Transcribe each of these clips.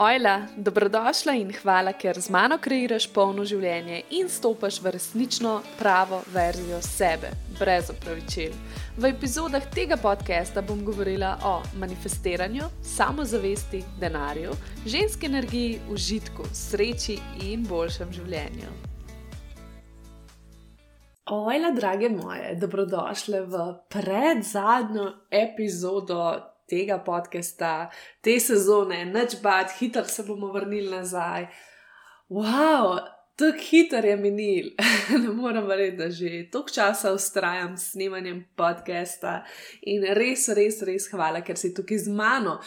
Ojla, dobrodošla in hvala, ker z mano kreiraš polno življenje in stopaš v resnično pravo verzijo sebe, brez opravičil. V epizodah tega podcasta bom govorila o manifestiranju, samozavesti, denarju, ženski energiji, užitku, sreči in boljšem življenju. Ojla, drage moje, dobrodošle v predzadnjo epizodo tega podcasta, te sezone, noč bad, hitro se bomo vrnili nazaj. Wow, tako hiter je minil, ne morem verjeti, da že toliko časa ustrajam s snemanjem podcasta in res, res, res hvala, ker si tukaj z mano.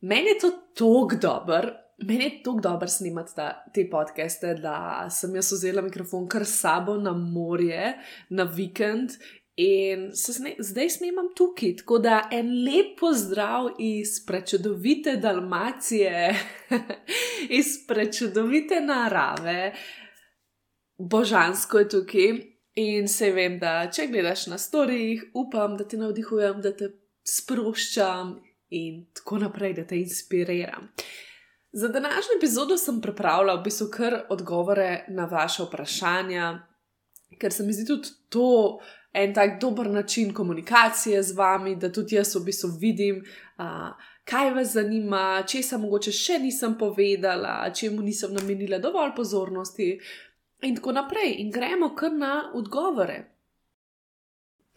Meni je to tako dober. Meni je tako dobro snimati ta, te podcaste, da sem jaz vzela mikrofon kar sabo na morje, na vikend In zdaj snimam tukaj, tako da en lep pozdrav iz prečudovite Dalmacije, iz prečudovite narave, božansko je tukaj. In se vem, da če gledaš na storijih, upam, da te navdihujem, da te sproščam in tako naprej, da te inspiriram. Za današnjo epizodo sem pripravila v bistvu kar odgovore na vaše vprašanja, ker se mi zdi tudi to en tak dober način komunikacije z vami, da tudi jaz v bistvu vidim, uh, kaj vas zanima, če sem mogoče še nisem povedala, če mu nisem namenila dovolj pozornosti, in tako naprej. In gremo kar na odgovore.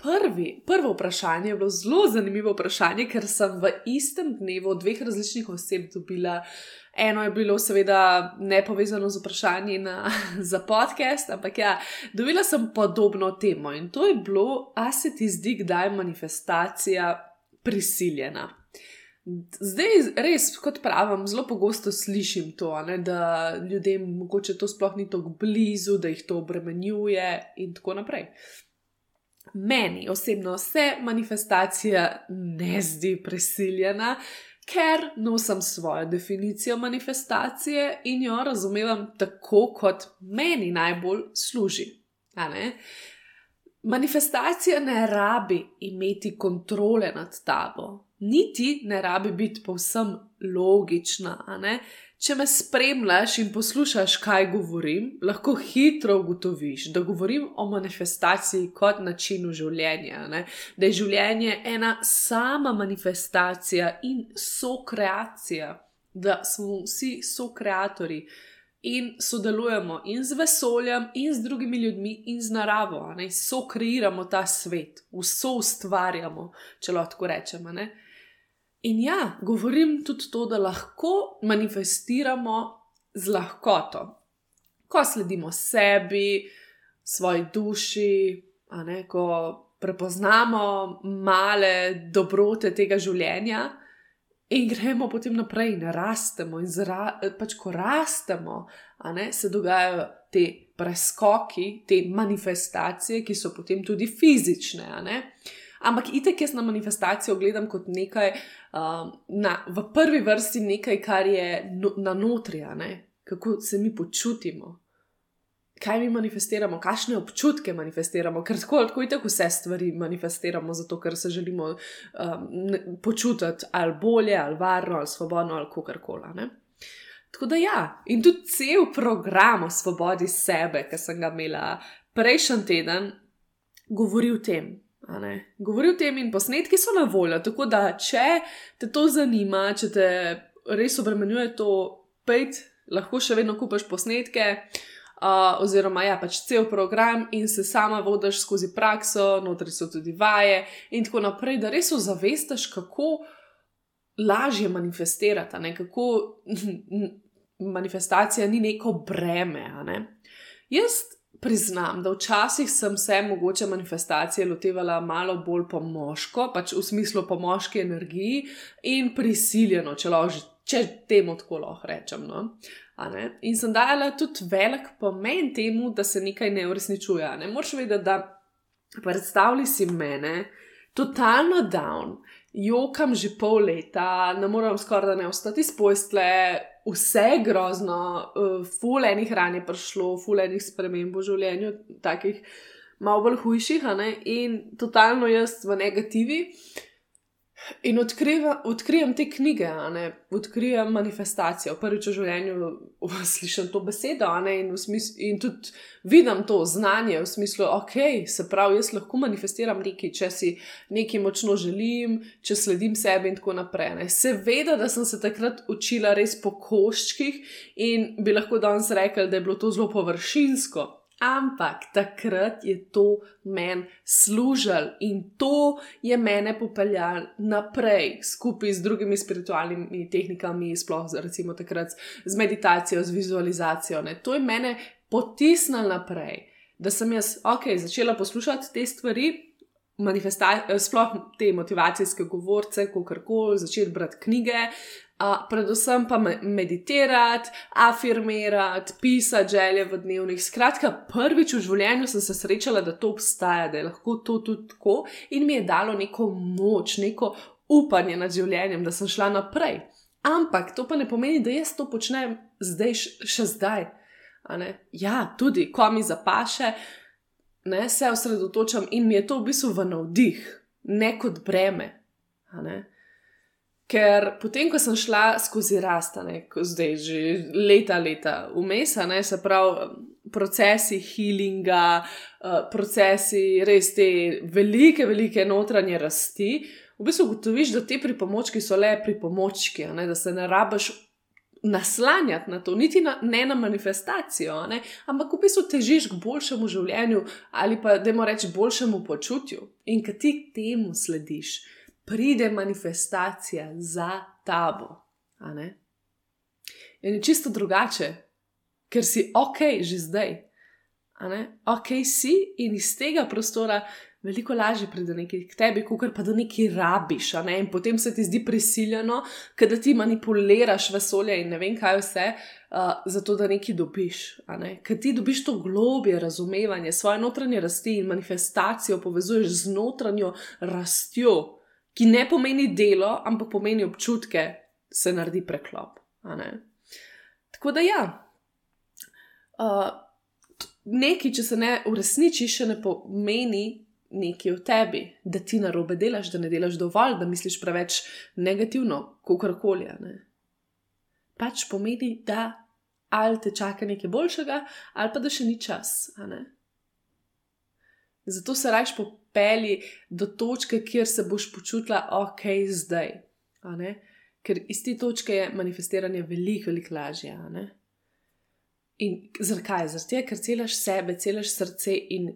Prvi, prvo vprašanje je bilo zelo zanimivo vprašanje, ker sem v istem dnevu dveh različnih oseb dobila Eno je bilo, seveda, ne povezano z vprašanji na, za podcast, ampak ja, dobila sem podobno temo in to je bilo, a se ti zdi, kdaj je manifestacija prisiljena. Zdaj, res, kot pravim, zelo pogosto slišim to, ne, da ljudem mogoče to sploh ni tako blizu, da jih to obremenjuje in tako naprej. Meni osebno se manifestacija ne zdi prisiljena, ker nosim svojo definicijo manifestacije in jo razumem tako, kot meni najbolj služi. Manifestacija ne rabi imeti kontrole nad tabo, niti ne rabi biti povsem logična. Če me spremljaš in poslušaš, kaj govorim, lahko hitro ugotoviš, da govorim o manifestaciji kot načinu življenja. Ne? Da je življenje ena sama manifestacija in sokreacija, da smo vsi sokreatori in sodelujemo in z vesoljem, in z drugimi ljudmi, in z naravo. Sokreiramo ta svet, vso ustvarjamo, če lahko rečemo. In ja, govorim tudi to, da lahko manifestiramo z lahkoto. Ko sledimo sebi, svoji duši, ne, ko prepoznamo male dobrote tega življenja in gremo potem naprej in rastemo. In zra, pač, ko rastemo, ne, se dogajajo te preskoki, te manifestacije, ki so potem tudi fizične. Ampak itek jaz na manifestacijo gledam kot nekaj, uh, na, v prvi vrsti nekaj, kar je no, na notrija, kako se mi počutimo. Kaj mi manifestiramo, kakšne občutke manifestiramo, ker tako ali tako vse stvari manifestiramo, zato ker se želimo um, počutiti ali bolje, ali varno, ali svobodno, ali kako koli. Tako da ja, in tudi cel program o svobodi sebe, ki sem ga imela prejšnji teden, govori o tem, Govori o tem in posnetki so na voljo, tako da če te to zanima, če te res obremenjuje to pet, lahko še vedno kupaš posnetke. Uh, oziroma, ja, pač cel program in se sama vodiš skozi prakso, notri so tudi vaje, in tako naprej, da res ozavestiš, kako lažje manifestirati, ne? kako manifestacija ni neko breme. Ne? Jaz priznam, da včasih sem se mogoče manifestacije lotevala malo bolj po moško, pač v smislu po moški energiji in prisiljeno, če, loži, če temu tako lahko rečem. No? In sem dala tudi velik pomen temu, da se nekaj ne uresničuje. Ne moreš vedeti, da predstavljaj si mene, totalno down. Jokam že pol leta, ne morem skoraj da ne ostati iz postle, vse je grozno, uh, ful enih ran je prišlo, ful enih sprememb v življenju, takih malo bolj hujših, in totalno jaz v negativi. In odkriva, odkrijem te knjige, odkrijem manifestacijo. Prvič v življenju slišim to besedo in, smislu, in tudi vidim to znanje v smislu, ok, se pravi, jaz lahko manifestiram nekaj, če si nekaj močno želim, če sledim sebi in tako naprej. Ne. Seveda, da sem se takrat učila res po koščkih in bi lahko danes rekel, da je bilo to zelo površinsko. Ampak takrat je to meni služilo in to je mene popeljalo naprej, skupaj z drugimi spiritualnimi tehnikami, sploh recimo takrat z meditacijo, z vizualizacijo. Ne. To je mene potisnilo naprej, da sem jaz, ok, začela poslušati te stvari, sploh te motivacijske govorce, kako koli, začeti brati knjige, Uh, predvsem pa meditirati, afirmirati, pisati želje v dnevnih. Skratka, prvič v življenju sem se srečala, da to obstaja, da je lahko to tudi tako, in mi je dalo neko moč, neko upanje nad življenjem, da sem šla naprej. Ampak to pa ne pomeni, da jaz to počnem zdaj, še zdaj. Ja, tudi, ko mi zapaše, ne, se osredotočam in mi je to v bistvu v navdih, ne kot breme. Ne. Ker potem, ko sem šla skozi rastane, zdaj že leta, leta vmes, se pravi, procesi healinga, uh, procesi res te velike, velike notranje rasti, v bistvu ugotoviš, da ti pripomočki so le pripomočki, ne, da se ne rabiš naslanjati na to, niti na, ne na manifestacijo, ne, ampak v bistvu težiš k boljšemu življenju ali pa, da moramo reči, boljšemu počutju. In ki ti temu slediš pride manifestacija za tabo. In je čisto drugače, ker si ok, že zdaj. Ok, si in iz tega prostora veliko lažje pride nekaj k tebi, kot pa da nekaj rabiš. Ne? In potem se ti zdi prisiljeno, da ti manipuliraš vesolje in ne vem kaj vse, uh, zato da nekaj dobiš. Ne? Ker ti dobiš to globje razumevanje, svoje notranje rasti in manifestacijo povezuješ z notranjo rastjo ki ne pomeni delo, ampak pomeni občutke, se naredi preklop. Tako da ja. Uh, nekaj, če se ne uresniči, še ne pomeni nekaj v tebi, da ti na robe delaš, da ne delaš dovolj, da misliš preveč negativno, kako koli. Pač pomeni, da ali te čaka nekaj boljšega, ali pa da še ni čas. Zato se rajš popeli do točke, kjer se boš počutila ok, zdaj. Ker iz te točke je manifestiranje veliko, veliko lažje. In zakaj? Zato, ker celaš sebe, celaš srce in,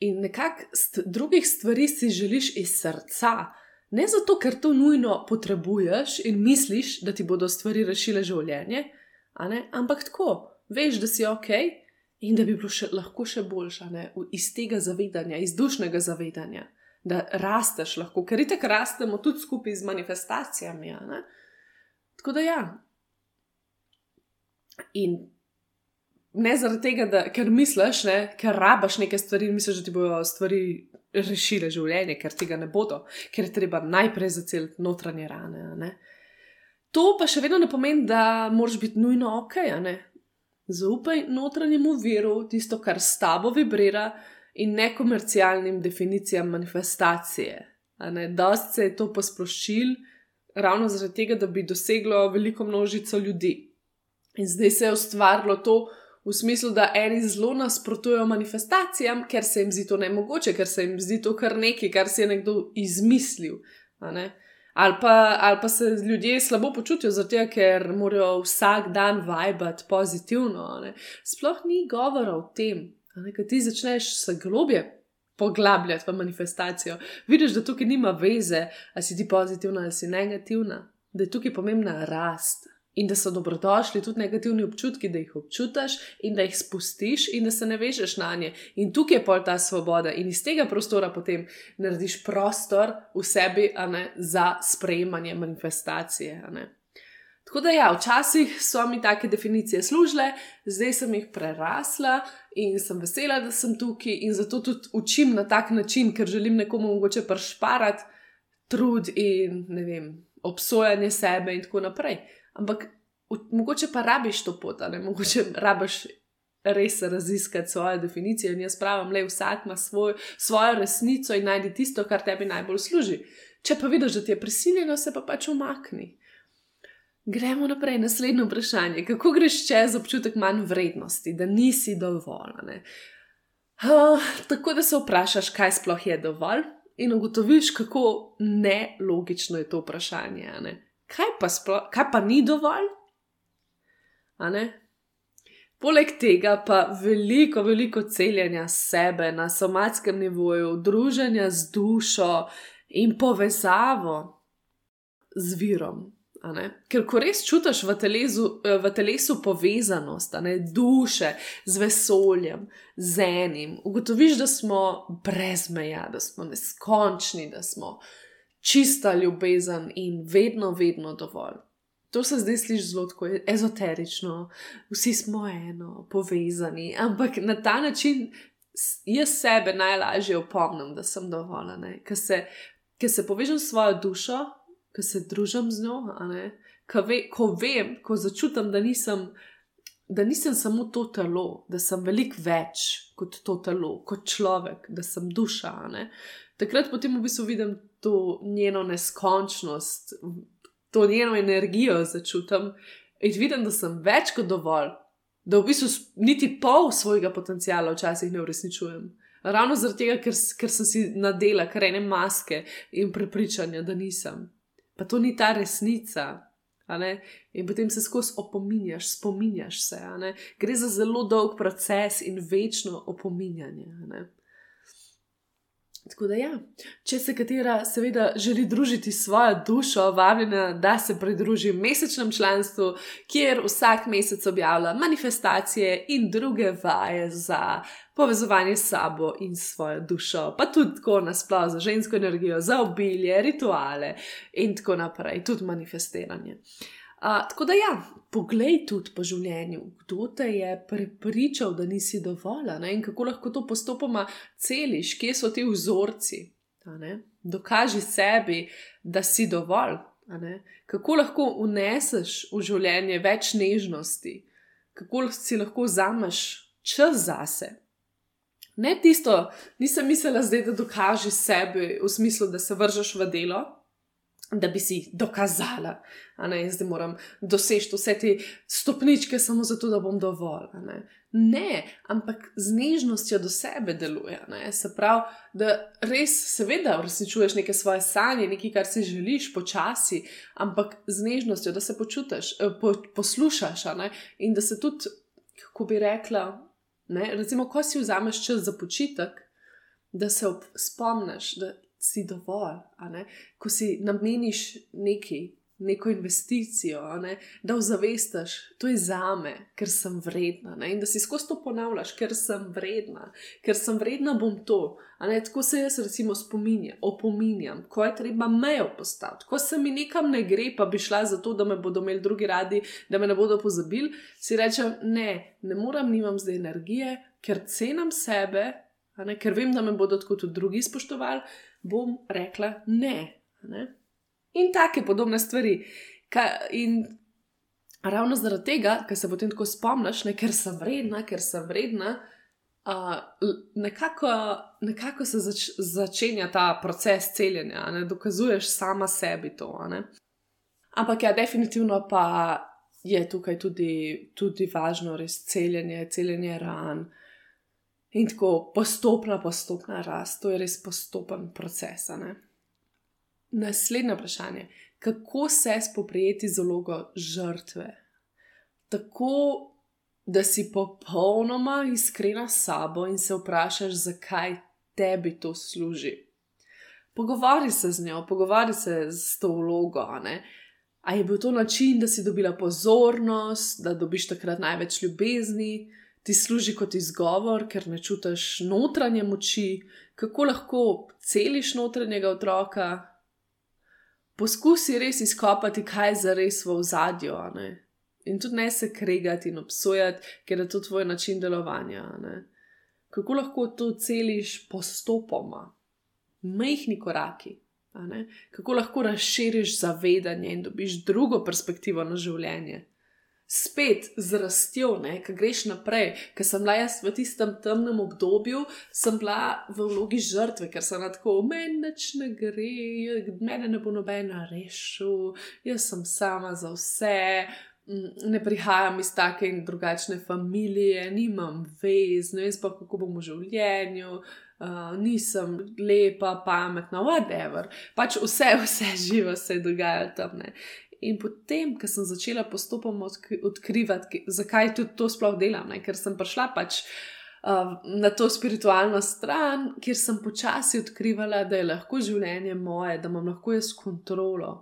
in nekako st drugih stvari si želiš iz srca. Ne zato, ker to nujno potrebuješ in misliš, da ti bodo stvari rešile življenje, ampak tako, veš, da si ok, in da bi bilo še, lahko še boljša, ne? iz tega zavedanja, iz dušnega zavedanja, da rasteš lahko, ker itek rastemo tudi skupaj z manifestacijami. Tako da ja. In ne zaradi tega, da, ker misliš, ne, ker rabaš neke stvari in misliš, da ti bodo stvari rešile življenje, ker tega ne bodo, ker je treba najprej zaceliti notranje rane. Ne? To pa še vedno ne pomeni, da moraš biti nujno ok, Zaupaj notranjemu viru, tisto, kar s tabo vibrira, in nekomercialnim definicijam manifestacije. Dost se je to posplošil, ravno zaradi tega, da bi doseglo veliko množico ljudi. In zdaj se je ustvarilo to v smislu, da eni zelo nasprotujejo manifestacijam, ker se jim zdi to nemogoče, ker se jim zdi to kar nekaj, kar si je nekdo izmislil. Ne? Ali pa, ali pa se ljudje slabo počutijo, zato ker morajo vsak dan vibati pozitivno. Ne. Sploh ni govora o tem, da ti začneš se globje poglabljati v manifestacijo. Vidiš, da tukaj nima veze, ali si ti pozitivna ali si negativna, da je tukaj pomembna rast in da so dobrodošli tudi negativni občutki, da jih občutiš in da jih spustiš in da se ne vežeš na nje. In tukaj je pol ta svoboda in iz tega prostora potem narediš prostor v sebi ne, za sprejemanje manifestacije. Tako da ja, včasih so mi take definicije služile, zdaj sem jih prerasla in sem vesela, da sem tukaj in zato tudi učim na tak način, ker želim nekomu mogoče pršparati trud in ne vem, obsojanje sebe in tako naprej. Ampak v, mogoče pa rabiš to pot, ali mogoče rabiš res raziskati svojo definicijo in jaz pravim, le vsak ima svoj, svojo resnico in najdi tisto, kar tebi najbolj služi. Če pa vidiš, da ti je prisiljeno, se pa pač umakni. Gremo naprej, naslednje vprašanje. Kako greš čez občutek manj vrednosti, da nisi dovolj? Uh, tako da se vprašaš, kaj sploh je dovolj, in ugotoviš, kako nelogično je to vprašanje. Kaj pa, sploh, kaj pa ni dovolj? Poleg tega pa veliko, veliko celjenja sebe na somatskem nivoju, druženja z dušo in povezavo z virom. Ker ko res čutiš v telesu, v telesu povezanost, ne duše z vesoljem, z enim, ugotoviš, da smo brez meja, da smo neskončni, da smo čista ljubezen in vedno, vedno dovolj. To se zdaj sliši zelo ezoterično, vsi smo eno, povezani, ampak na ta način jaz sebe najlažje opomnim, da sem dovolj, ker se, se povežem s svojo dušo ko se družim z njo, ko, ve, ko vem, ko začutim, da nisem, da nisem samo to telo, da sem veliko več kot to telo, kot človek, da sem duša. Takrat potem v bistvu vidim to njeno neskončnost, to njeno energijo začutim in vidim, da sem več kot dovolj. Da v bistvu niti pol svojega potenciala včasih ne uresničujem. Ravno zaradi tega, ker, ker sem si nadela kar ene maske in prepričanja, da nisem pa to ni ta resnica. In potem se skozi opominjaš, spominjaš se. Gre za zelo dolg proces in večno opominjanje. Tako da, ja, če se katera, seveda, želi družiti svojo dušo, vabljena, da se pridruži mesečnem članstvu, kjer vsak mesec objavlja manifestacije in druge vaje za povezovanje s sabo in svojo dušo, pa tudi tako nasplošno za žensko energijo, za obilje, rituale in tako naprej, tudi manifestiranje. Uh, tako da, ja, poglej tudi po življenju, kdo te je prepričal, da nisi dovolj in kako lahko to postopoma celiš, kje so ti vzorci. Dokaži sebi, da si dovolj. Kako lahko uneseš v življenje več nežnosti, kako si lahko vzameš čas zase. Ne tisto, nisem mislila zdaj, da dokaži sebi v smislu, da se vržeš v delo, da bi si dokazala, da moram doseči vse te stopničke samo zato, da bom dovolj. Ne? ne, ampak z nežnostjo do sebe deluje. Ne? Se pravi, da res, seveda, uresničuješ neke svoje sanje, nekaj, kar si želiš, počasi, ampak z nežnostjo, da se počutiš, eh, po, poslušaš in da se tudi, kako bi rekla, ne? recimo, ko si vzameš čas za počitek. Da se spomniš, da si dovolj, ko si nameniš nekaj, neko investicijo, ne? da ozavestiš, to je za me, ker sem vredna. Ne? In da si skozi to ponavljaš, ker sem vredna, ker sem vredna, bom to. Tako se jaz, recimo, spominjam, opominjam, ko je treba mejo postaviti. Ko se mi nekam ne gre, pa bi šla zato, da me bodo imeli drugi radi, da me ne bodo pozabili, si rečem, ne, ne moram, nimam zdaj energije, ker cenim sebe, ker vem, da me bodo tako tudi drugi spoštovali bom rekla ne. ne? In take podobne stvari. Ka, in ravno zaradi tega, ker se potem tako spomniš, ne, ker sem vredna, ker sem vredna. Uh, nekako, nekako se zač, začenja ta proces celjenja, ne dokazuješ sama sebi to. Ampak ja, definitivno pa je tukaj tudi, tudi važno res celjenje, celjenje ran, uh, In tako postopna, postopna rast, to je res postopen proces. Ne? Naslednje vprašanje: kako se spoprijeti z vlogo žrtve? Tako, da si popolnoma iskrena s sabo in se vprašaš, zakaj tebi to služi. Pogovori se z njo, pogovori se z to vlogo. Ali je bil to način, da si dobila pozornost, da dobiš takrat največ ljubezni? Ti služi kot izgovor, ker ne čutiš notranje moči, kako lahko celiš notranjega otroka. Poskusi res izkopati, kaj je za res v zadju. In tudi ne se kregati in obsojati, ker je to tvoj način delovanja. Kako lahko to celiš postopoma, majhni koraki. Kako lahko razširiš zavedanje in dobiš drugo perspektivo na življenje. Spet z rastjo, ki greš naprej, ker sem bila jaz v tistem temnem obdobju, sem bila v vlogi žrtve, ker sem tako, meni nič ne gre, mene ne bo nobena rešil, jaz sem sama za vse. Mm, ne prihajam iz take in drugačne družine, nimam vez, ne vem pa, kako bom v življenju, uh, nisem lepa, pametna, whatever. Pač vse, vse živo se je dogajalo tam. Ne. In potem, ko sem začela postopoma odkrivati, zakaj tudi to sploh delam, ne? ker sem prišla pač uh, na to spiritualno stran, kjer sem počasi odkrivala, da je lahko življenje moje, da imam lahko jaz kontrolo,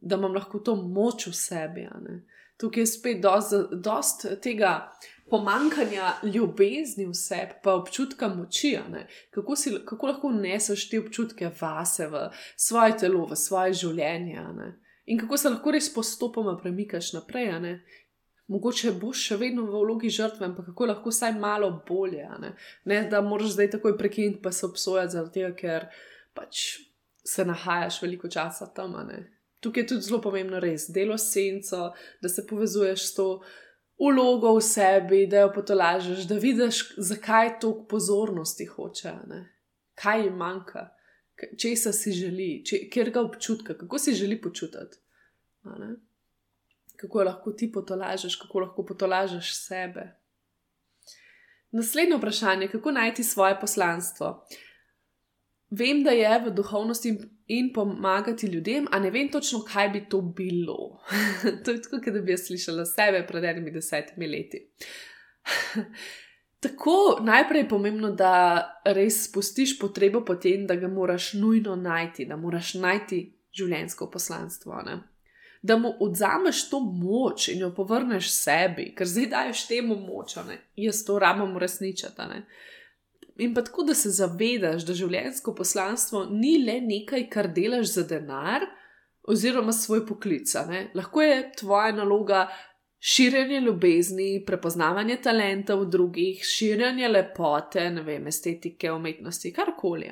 da imam lahko to moč v sebi. Tukaj je spet dost, dost tega pomankanja ljubezni v sebi, pa občutka moči. Kako, si, kako lahko neseš te občutke vase, v svoje telo, v svoje življenje in kako se lahko res postopoma premikaš naprej. Mogoče boš še vedno v vlogi žrtve, ampak kako lahko vsaj malo bolje. Ne? ne, da moraš zdaj takoj prekiniti, pa se obsojati zaradi tega, ker pač se nahajaš veliko časa tam. Tukaj je tudi zelo pomembno res delo s senco, da se povezuješ s to ulogo v sebi, da jo potolažeš, da vidiš, zakaj toliko pozornosti hoče, ne? kaj jim manjka česa si želi, če, kjer ga občutka, kako si želi počutiti. Kako lahko ti potolažeš, kako lahko potolažeš sebe. Naslednje vprašanje, kako najti svoje poslanstvo. Vem, da je v duhovnosti in pomagati ljudem, a ne vem točno, kaj bi to bilo. to je tako, da bi jaz slišala sebe pred enimi desetimi leti. Tako najprej je pomembno, da res spustiš potrebo po tem, da ga moraš nujno najti, da moraš najti življenjsko poslanstvo. Ne? Da mu odzameš to moč in jo povrneš sebi, ker zdaj daješ temu moč, ne? jaz to rabim uresničiti. In pa tako, da se zavedaš, da življenjsko poslanstvo ni le nekaj, kar delaš za denar oziroma svoj poklic. Lahko je tvoja naloga širjenje ljubezni, prepoznavanje talentov drugih, širjenje lepote, ne vem, estetike, umetnosti, karkoli.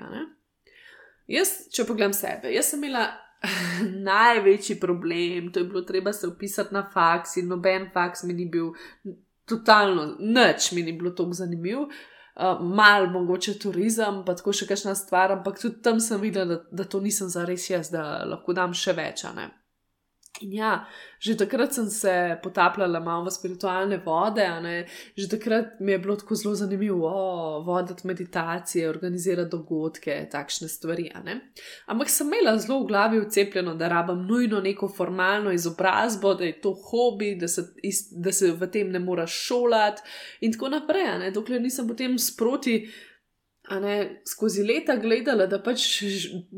Jaz, če pogledam sebe, jaz sem imela največji problem, to je bilo treba se upisati na faks in noben faks mi ni bil, totalno nič mi ni bilo tako zanimiv. Uh, mal mogoče turizem, pa tako še kakšna stvar, ampak tudi tam sem videla, da, da to nisem zares jaz, da lahko dam še več. In ja, že takrat sem se potapljala malo v spiritualne vode, že takrat mi je bilo tako zelo zanimivo voditi meditacije, organizirati dogodke, takšne stvari. Ampak sem imela zelo v glavi ucepljeno, da rabim nujno neko formalno izobrazbo, da je to hobi, da se, da se v tem ne moraš šolati in tako naprej. Dokler nisem potem sproti. Ne, skozi leta gledala, da pač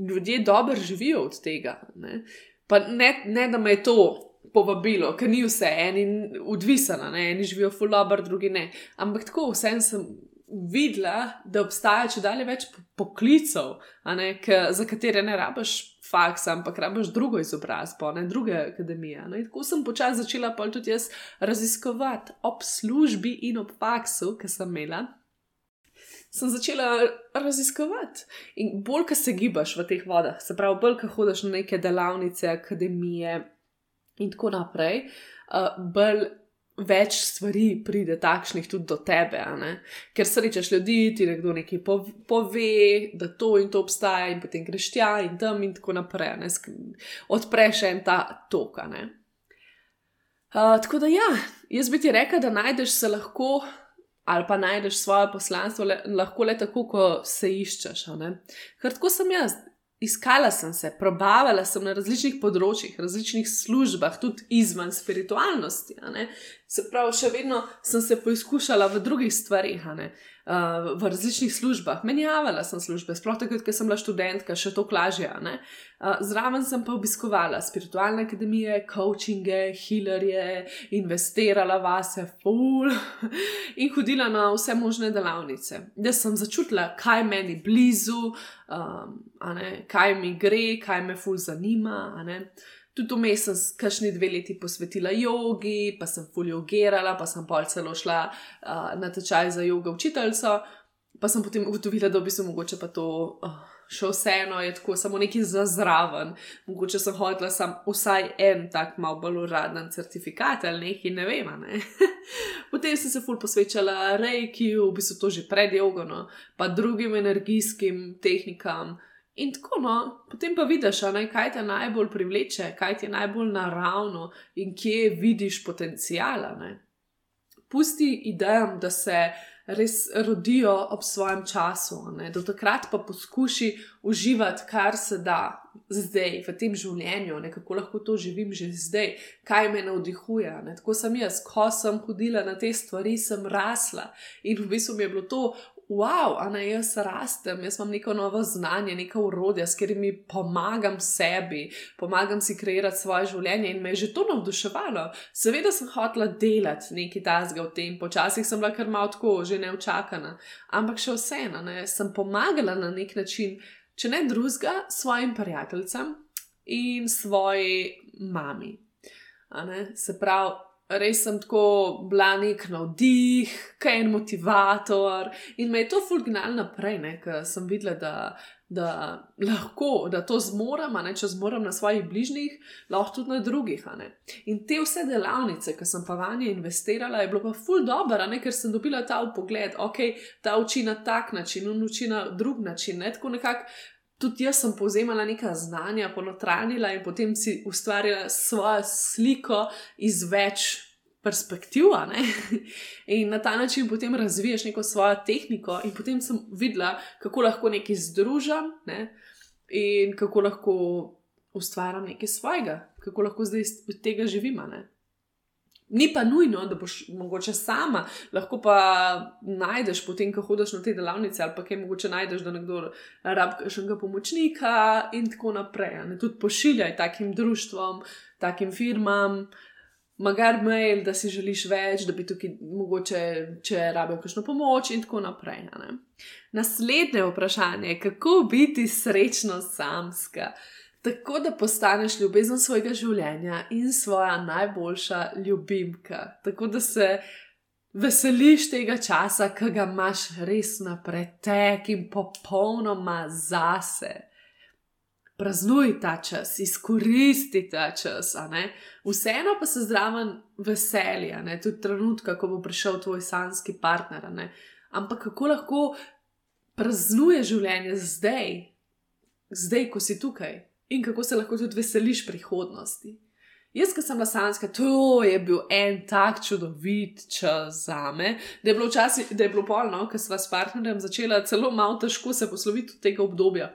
ljudje dobro živijo od tega. Ne. Pa ne, ne da me je to povabilo, ker ni vse, eni odvisni, eni živijo fulobar, drugi ne. Ampak tako vsem sem videla, da obstaja če dalje več poklicov, ne, za katere ne rabiš faksa, ampak rabiš drugo izobrazbo, ne druge akademije. Ne. Tako sem počasi začela pa tudi jaz raziskovati ob službi in ob faksu, ki sem imela sem začela raziskovati. In bolj, ko se gibaš v teh vodah, se pravi, bolj, ko hodiš na neke delavnice, akademije in tako naprej, bolj. Več stvari pride takšnih tudi do tebe, ker srečaš ljudi, ti nekdo nekaj pove, da to in to obstaja, in potem greš tja in tam in tako naprej. Odpreš en ta tok. Uh, tako da ja, jaz bi ti rekel, da najdeš se lahko ali pa najdeš svoje poslanstvo, le, lahko le tako, ko se iščeš. Ker tako sem jaz. Iskala sem se, probavala sem na različnih področjih, različnih službah, tudi izven spiritualnosti. Se pravi, še vedno sem se poizkušala v drugih stvarih. Uh, uh, v različnih službah, menjavala sem službe, sploh takrat, ko sem bila študentka, še to klažje. Uh, zraven sem pa obiskovala spiritualne akademije, coachinge, healerje, investirala vase, full in hodila na vse možne delavnice. Da sem začutila, kaj meni blizu, um, kaj mi gre, kaj me full zanima. Tudi vmes sem kašni dve leti posvetila jogi, pa sem fuljogirala, pa sem pol celo šla uh, na tečaj za jogo učiteljico, pa sem potem ugotovila, da bi se mogoče pa to uh, še vseeno je tako, samo neki za zraven. Mogoče sem hodila sam vsaj en tak mal bolj uraden certifikat ali nekaj, ne vem. Ne? Potem sem se ful posvečala reiki, v bistvu to že predolgo, no, pa drugim energijskim tehnikam. In tako, no, potem pa vidiš, ne, kaj te najbolj privleče, kaj ti je najbolj naravno in kje vidiš potencijala. Pusti idejam, da se res rodijo ob svojem času. Ne? Do takrat pa poskuši uživati, kar se da zdaj v tem življenju, ne? kako lahko to živim že zdaj, kaj me navdihuje. Ne? Tako sem jaz, ko sem hodila na te stvari, sem rasla in v bistvu mi je bilo to wow, a ne jaz rastem, jaz imam neko novo znanje, neka urodja, s katerimi pomagam sebi, pomagam si kreirati svoje življenje in me je že to navduševalo. Seveda sem hotela delati nekaj tasga v tem, počasih sem bila kar malo tako, že neučakana, ampak še vseeno, ne, sem pomagala na nek način, če ne drugega, svojim prijateljem in svoji mami. Se pravi, res sem tako bila nek navdih, kaj en motivator in me je to fulgnalo naprej, ker sem videla, da, da lahko, da to zmorem, ne, če zmorem na svojih bližnjih, lahko tudi na drugih. In te vse delavnice, ki sem pa vanje investirala, je bilo pa ful dobro, ker sem dobila ta pogled, ok, ta uči na tak način, on uči na drug način, ne, tako nekako tudi jaz sem povzemala neka znanja, ponotranila in potem si ustvarila svojo sliko iz več perspektiv. in na ta način potem razviješ neko svojo tehniko, in potem sem videla, kako lahko nekaj združim ne? in kako lahko ustvarjam nekaj svojega, kako lahko zdaj iz tega živim. Ni pa nujno, da boš mogoče sama, lahko pa najdeš potem, ko hodiš na te delavnice, ali pa kaj mogoče najdeš, da nekdo rabi nekaj pomočnika in tako naprej. Ne? Tudi pošiljaj takim društvom, takim firmam, magar mail, da si želiš več, da bi tukaj mogoče, če rabijo kakšno pomoč in tako naprej. Naslednje vprašanje je, kako biti srečno samska tako da postaneš ljubezen svojega življenja in svoja najboljša ljubimka. Tako da se veseliš tega časa, ki ga imaš res na pretek in popolnoma zase. Praznuj ta čas, izkoristi ta čas, vseeno pa se zraven veseli, tudi trenutka, ko bo prišel tvoj sanski partner. Ampak kako lahko praznuješ življenje zdaj, zdaj, ko si tukaj? In kako se lahko tudi veseliš prihodnosti. Jaz, ki sem na Sanska, to je bil en tak čudovit čas za me, da je bilo včasih, da je bilo polno, ker sva s partnerjem začela celo malo težko se posloviti od tega obdobja.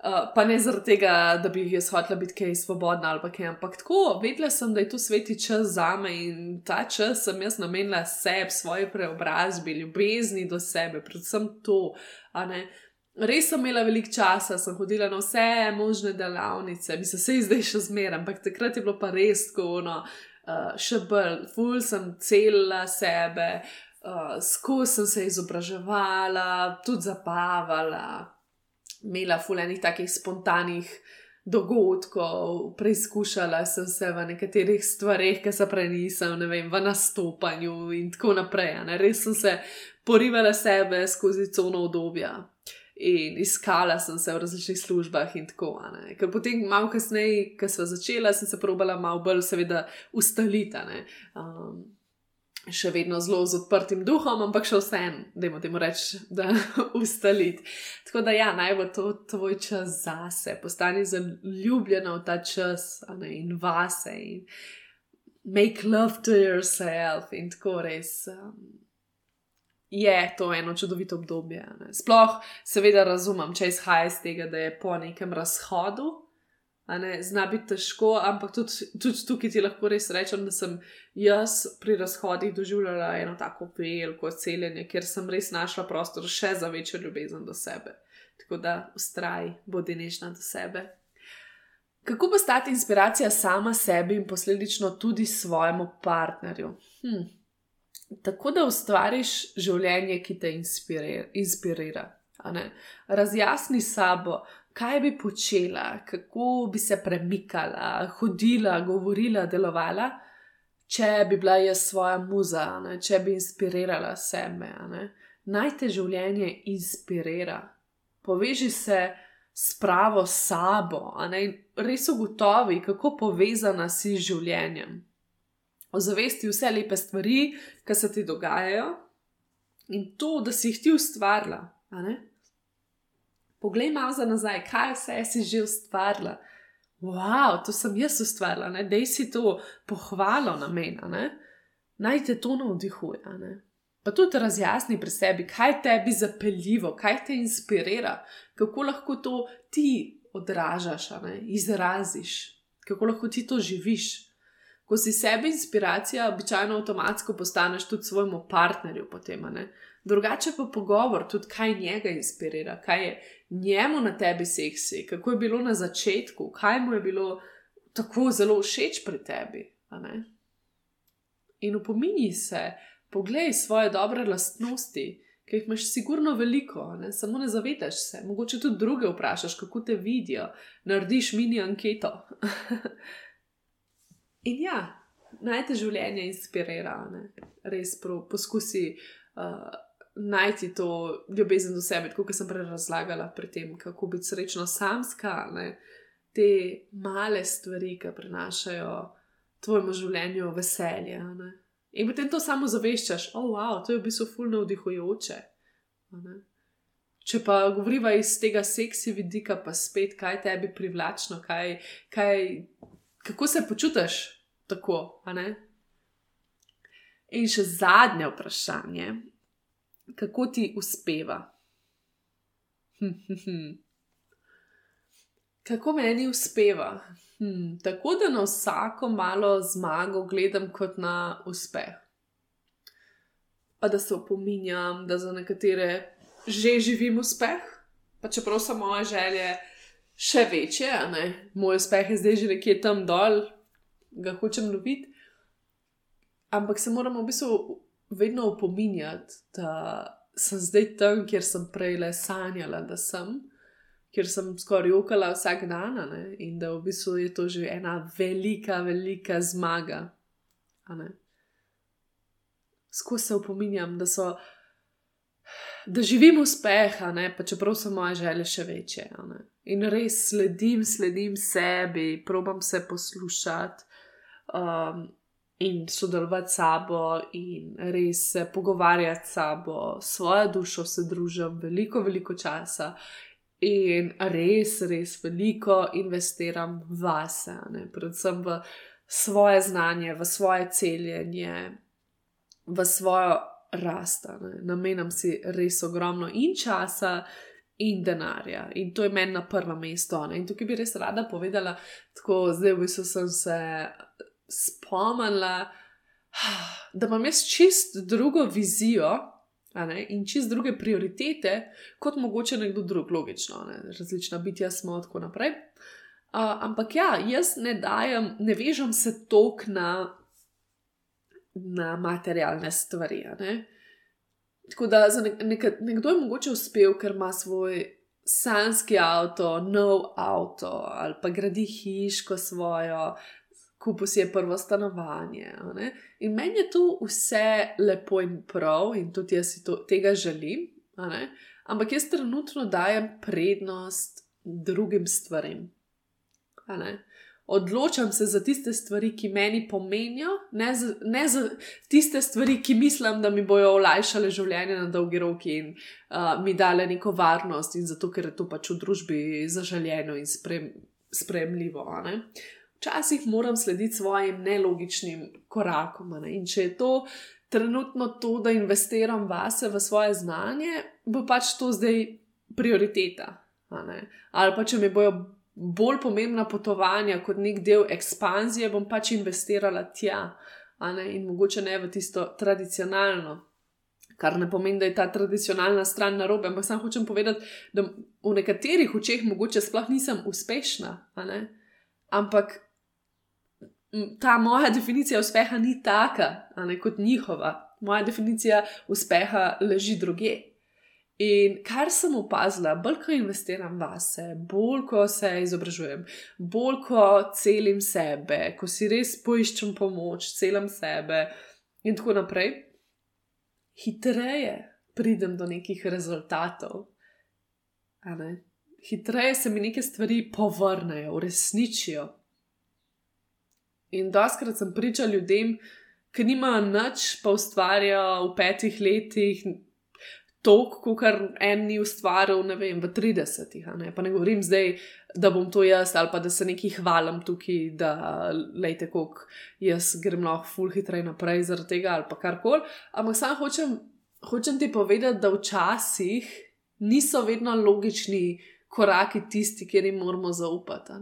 Uh, pa ne zaradi tega, da bi jaz hotela biti kaj svobodna ali kaj, ampak tako, vedela sem, da je to sveti čas za me in ta čas sem jaz namenila sebi, svoji preobrazbi, ljubezni do sebe, predvsem to, a ne. Res sem imela veliko časa, sem hodila na vse možne delavnice, bi se vse zdaj še zmeraj, ampak takrat je bilo pa res tako, no, uh, še bolj, ful sem celila sebe, uh, skozi sem se izobraževala, tudi zabavala, imela ful enih takih spontanih dogodkov, preizkušala sem se v nekaterih stvarih, ki se prej nisem, ne vem, v nastopanju in tako naprej. Res sem se porivala sebe skozi cono obdobja in iskala sem se v različnih službah in tako naprej. Ker potem, malo kasneje, ko sem začela, sem se probala malo bolj, seveda, ustaliti. Um, še vedno zelo z odprtim duhom, ampak še vsem, da jim temu reči, da ustaliti. Tako da, ja, naj bo to tvoj čas zase, postani zaljubljena v ta čas ne, in vase in make love to yourself in tako res. Um, je to eno čudovito obdobje. Ne. Sploh, seveda, razumem, če izhaja iz tega, da je po nekem razhodu, ne, zna biti težko, ampak tudi, tudi tukaj ti lahko res rečem, da sem jaz pri razhodih doživljala eno tako veliko celjenje, ker sem res našla prostor še za večjo ljubezen do sebe. Tako da ustraj, bodi nežna do sebe. Kako postati inspiracija sama sebi in posledično tudi svojemu partnerju? Hm, tako da ustvariš življenje, ki te inspirira. Razjasni sabo, kaj bi počela, kako bi se premikala, hodila, govorila, delovala, če bi bila jaz svoja muza, ne? če bi inspirirala sebe. Naj te življenje inspirira. Poveži se s sabo, in res ugotovi, kako povezana si z življenjem. Ozavesti vse lepe stvari, ki se ti dogajajo in to, da si jih ti ustvarila. Poglej malo za nazaj, kaj vse si že ustvarila. Wow, to sem jaz ustvarila, da si to pohvalo na meni, naj te to navdihuje. Pa tudi razjasni pri sebi, kaj tebi zapeljivo, kaj te inspirira, kako lahko to ti odražaš, izraziš, kako lahko ti to živiš. Ko si sebi inspiracija, običajno avtomatsko postaneš tudi svojemu partnerju potem. Drugače pa pogovor, tudi kaj njega inspirira, kaj je njemu na tebi seksi, kako je bilo na začetku, kaj mu je bilo tako zelo všeč pri tebi. In upomini se, poglej svoje dobre lastnosti, ki jih imaš sigurno veliko, ne? samo ne zavedaš se. Mogoče tudi druge vprašaš, kako te vidijo, narediš mini anketo. In ja, naj te življenje inspirira, ne? res pro, poskusi uh, najti to ljubezen do sebe, kot sem prej razlagala pri tem, kako biti srečno samska, ne? te male stvari, ki prenašajo tvojemu življenju veselje. Ne? In potem to samo zaveščaš, oh, wow, to je v bistvu fulno vdihujoče. Če pa govoriva iz tega seksi vidika, pa spet, kaj tebi privlačno, kaj, kaj, kako se počutiš tako. In še zadnje vprašanje, kako ti uspeva? kako meni uspeva? Hmm, tako da na vsako malo zmago gledam kot na uspeh. Pa da se opominjam, da za nekatere že živim uspeh, pa čeprav so moje želje še večje, moj uspeh je zdaj že nekje tam dol, ga hočem loviti. Ampak se moramo v bistvu vedno opominjati, da sem zdaj tam, kjer sem prej le sanjala, da sem kjer sem skoraj jokala vsak dan, ne? in da v bistvu je to že ena velika, velika zmaga. Skozi se upominjam, da, so, da živim uspeh, pa čeprav so moje želje še večje. In res sledim, sledim sebi, probam se poslušati. Um, In sodelovati s sabo, in res se pogovarjati s sabo, svojo dušo se družim veliko, veliko časa, in res, res veliko investiram vase, ne? predvsem v svoje znanje, v svoje celjenje, v svojo rast. Namenam si res ogromno in časa. In denarja, in to je meni na prvem mestu. In tukaj bi res rada povedala, tako zdaj v bistvu sem se spomnila, da imam jaz čist drugo vizijo in čist druge prioritete, kot mogoče nekdo drug, logično, ne? različna bitja smo in tako naprej. Uh, ampak ja, jaz ne dajem, ne vežem se tok na, na materialne stvari. Ne? Tako da za nek, nek, nekdo je mogoče uspel, ker ima svoj sanski avto, nov avto ali pa gradi hiško svojo, kupil si je prvo stanovanje. In meni je to vse lepo in prav, in tudi jaz si to, tega želim, ampak jaz trenutno dajem prednost drugim stvarem. Odločam se za tiste stvari, ki meni pomenijo, ne za, ne za tiste stvari, ki mislim, da mi bojo olajšale življenje na dolgi rok in uh, mi dale neko varnost, in zato, ker je to pač v družbi zaželjeno in sprem, spremljivo. Uh, včasih moram slediti svojim nelogičnim korakom. Ne? In če je to trenutno to, da investiram vase, v svoje znanje, bo pač to zdaj prioriteta. Ali pa če mi bojo bolj pomembna potovanja kot nek del ekspanzije, bom pač investirala tja. In mogoče ne v tisto tradicionalno, kar ne pomeni, da je ta tradicionalna stran narobe, ampak samo hočem povedati, da v nekaterih očeh mogoče sploh nisem uspešna, ampak ta moja definicija uspeha ni taka, ne, kot njihova. Moja definicija uspeha leži druge. In kar sem opazila, bolj ko investiram vase, bolj ko se izobražujem, bolj ko celim sebe, ko si res poiščem pomoč, celim sebe in tako naprej, hitreje pridem do nekih rezultatov. hitreje se mi neke stvari povrnejo, uresničijo. In doskrat sem pričal ljudem, ki nimajo nič, pa ustvarjajo v petih letih toliko, kot en ni ustvaril, ne vem, v 30-ih. Ne? Pa ne govorim zdaj, da bom to jaz ali pa da se neki hvalim tukaj, da lejte, koliko jaz grem lahko ful hitreje naprej zaradi tega ali pa karkoli. Ampak sam hočem, hočem ti povedati, da včasih niso vedno logični koraki tisti, kjer jim moramo zaupati.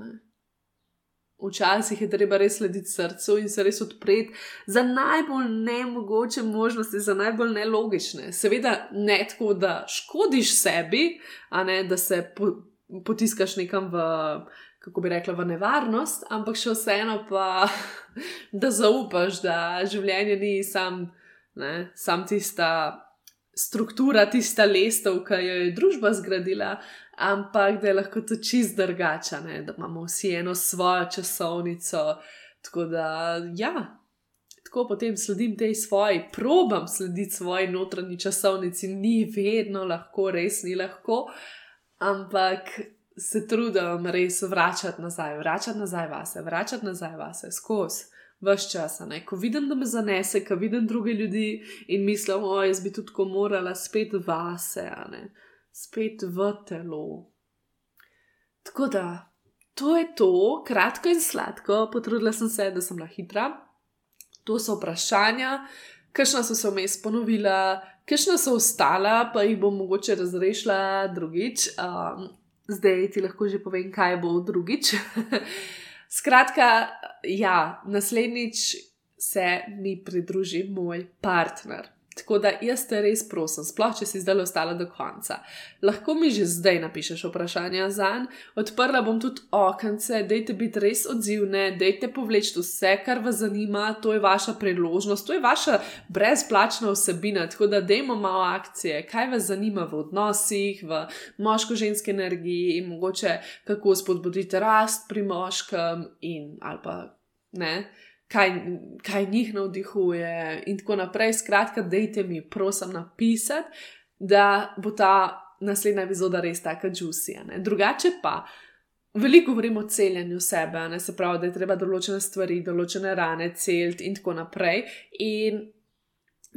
Včasih je treba res slediti srcu in se res odpreti za najbolj nemogoče možnosti, za najbolj nelogične. Seveda ne tako, da škodiš sebi, a ne da se po, potiskaš nekam v, kako bi rekla, v nevarnost, ampak še vseeno pa, da zaupaš, da življenje ni sam, ne, sam tista struktura, tista lestev, ki jo je družba zgradila, ampak da je lahko to čist drugače, da imamo vsi eno svojo časovnico. Tako da, ja, tako potem sledim tej svoji, probam slediti svoji notranji časovnici, ni vedno lahko, res ni lahko, ampak se trudim res vračati nazaj, vračati nazaj vase, vračati nazaj vase, skozi. Ves čas, ne? ko vidim, da me zanese, ko vidim druge ljudi in mislim, o, jaz bi tudi tako morala spet vase, spet v telo. Tako da, to je to, kratko in sladko, potrudila sem se, da sem bila hitra. To so vprašanja, kakšna so se vmes ponovila, kakšna so ostala, pa jih bom mogoče razrešila drugič. Um, zdaj ti lahko že povem, kaj bo drugič. Skratka, ja, naslednjič se mi pridruži moj partner. Tako da jaz te res prosim, sploh če si zdaj ostala do konca. Lahko mi že zdaj napišeš vprašanja za njega, odprla bom tudi okence, dejte biti res odzivne, dejte povleči vse, kar vas zanima, to je vaša priložnost, to je vaša brezplačna vsebina. Tako da dejmo malo akcije, kaj vas zanima v odnosih, v moško-ženski energiji in mogoče kako spodbuditi rast pri moškem in ali pa ne kaj, kaj njih navdihuje, in tako naprej. Skratka, dejte mi, prosim, napisati, da bo ta naslednja epizoda res tako juicy. Drugače pa. Veliko govorimo o celjenju sebe, ne se pravi, da je treba določene stvari, določene rane celiti in tako naprej. In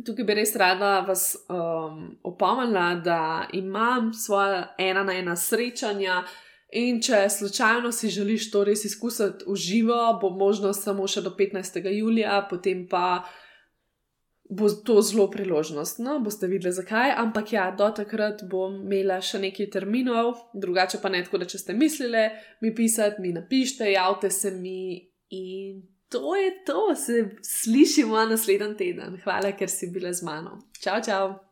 tukaj bi res rada vas um, opomnila, da imam svoje ena na ena srečanja, uh, In če slučajno si želiš to res izkusiti v živo, bo možnost samo še do 15. julija, potem pa bo to zelo priložnostno, boste videli zakaj. Ampak ja, do takrat bom imela še nekaj terminov, drugače pa ne tako, da če ste mislili mi pisati, mi napišite, javite se mi in to je to, se slišimo naslednji teden. Hvala, ker si bila z mano. Čau, čau!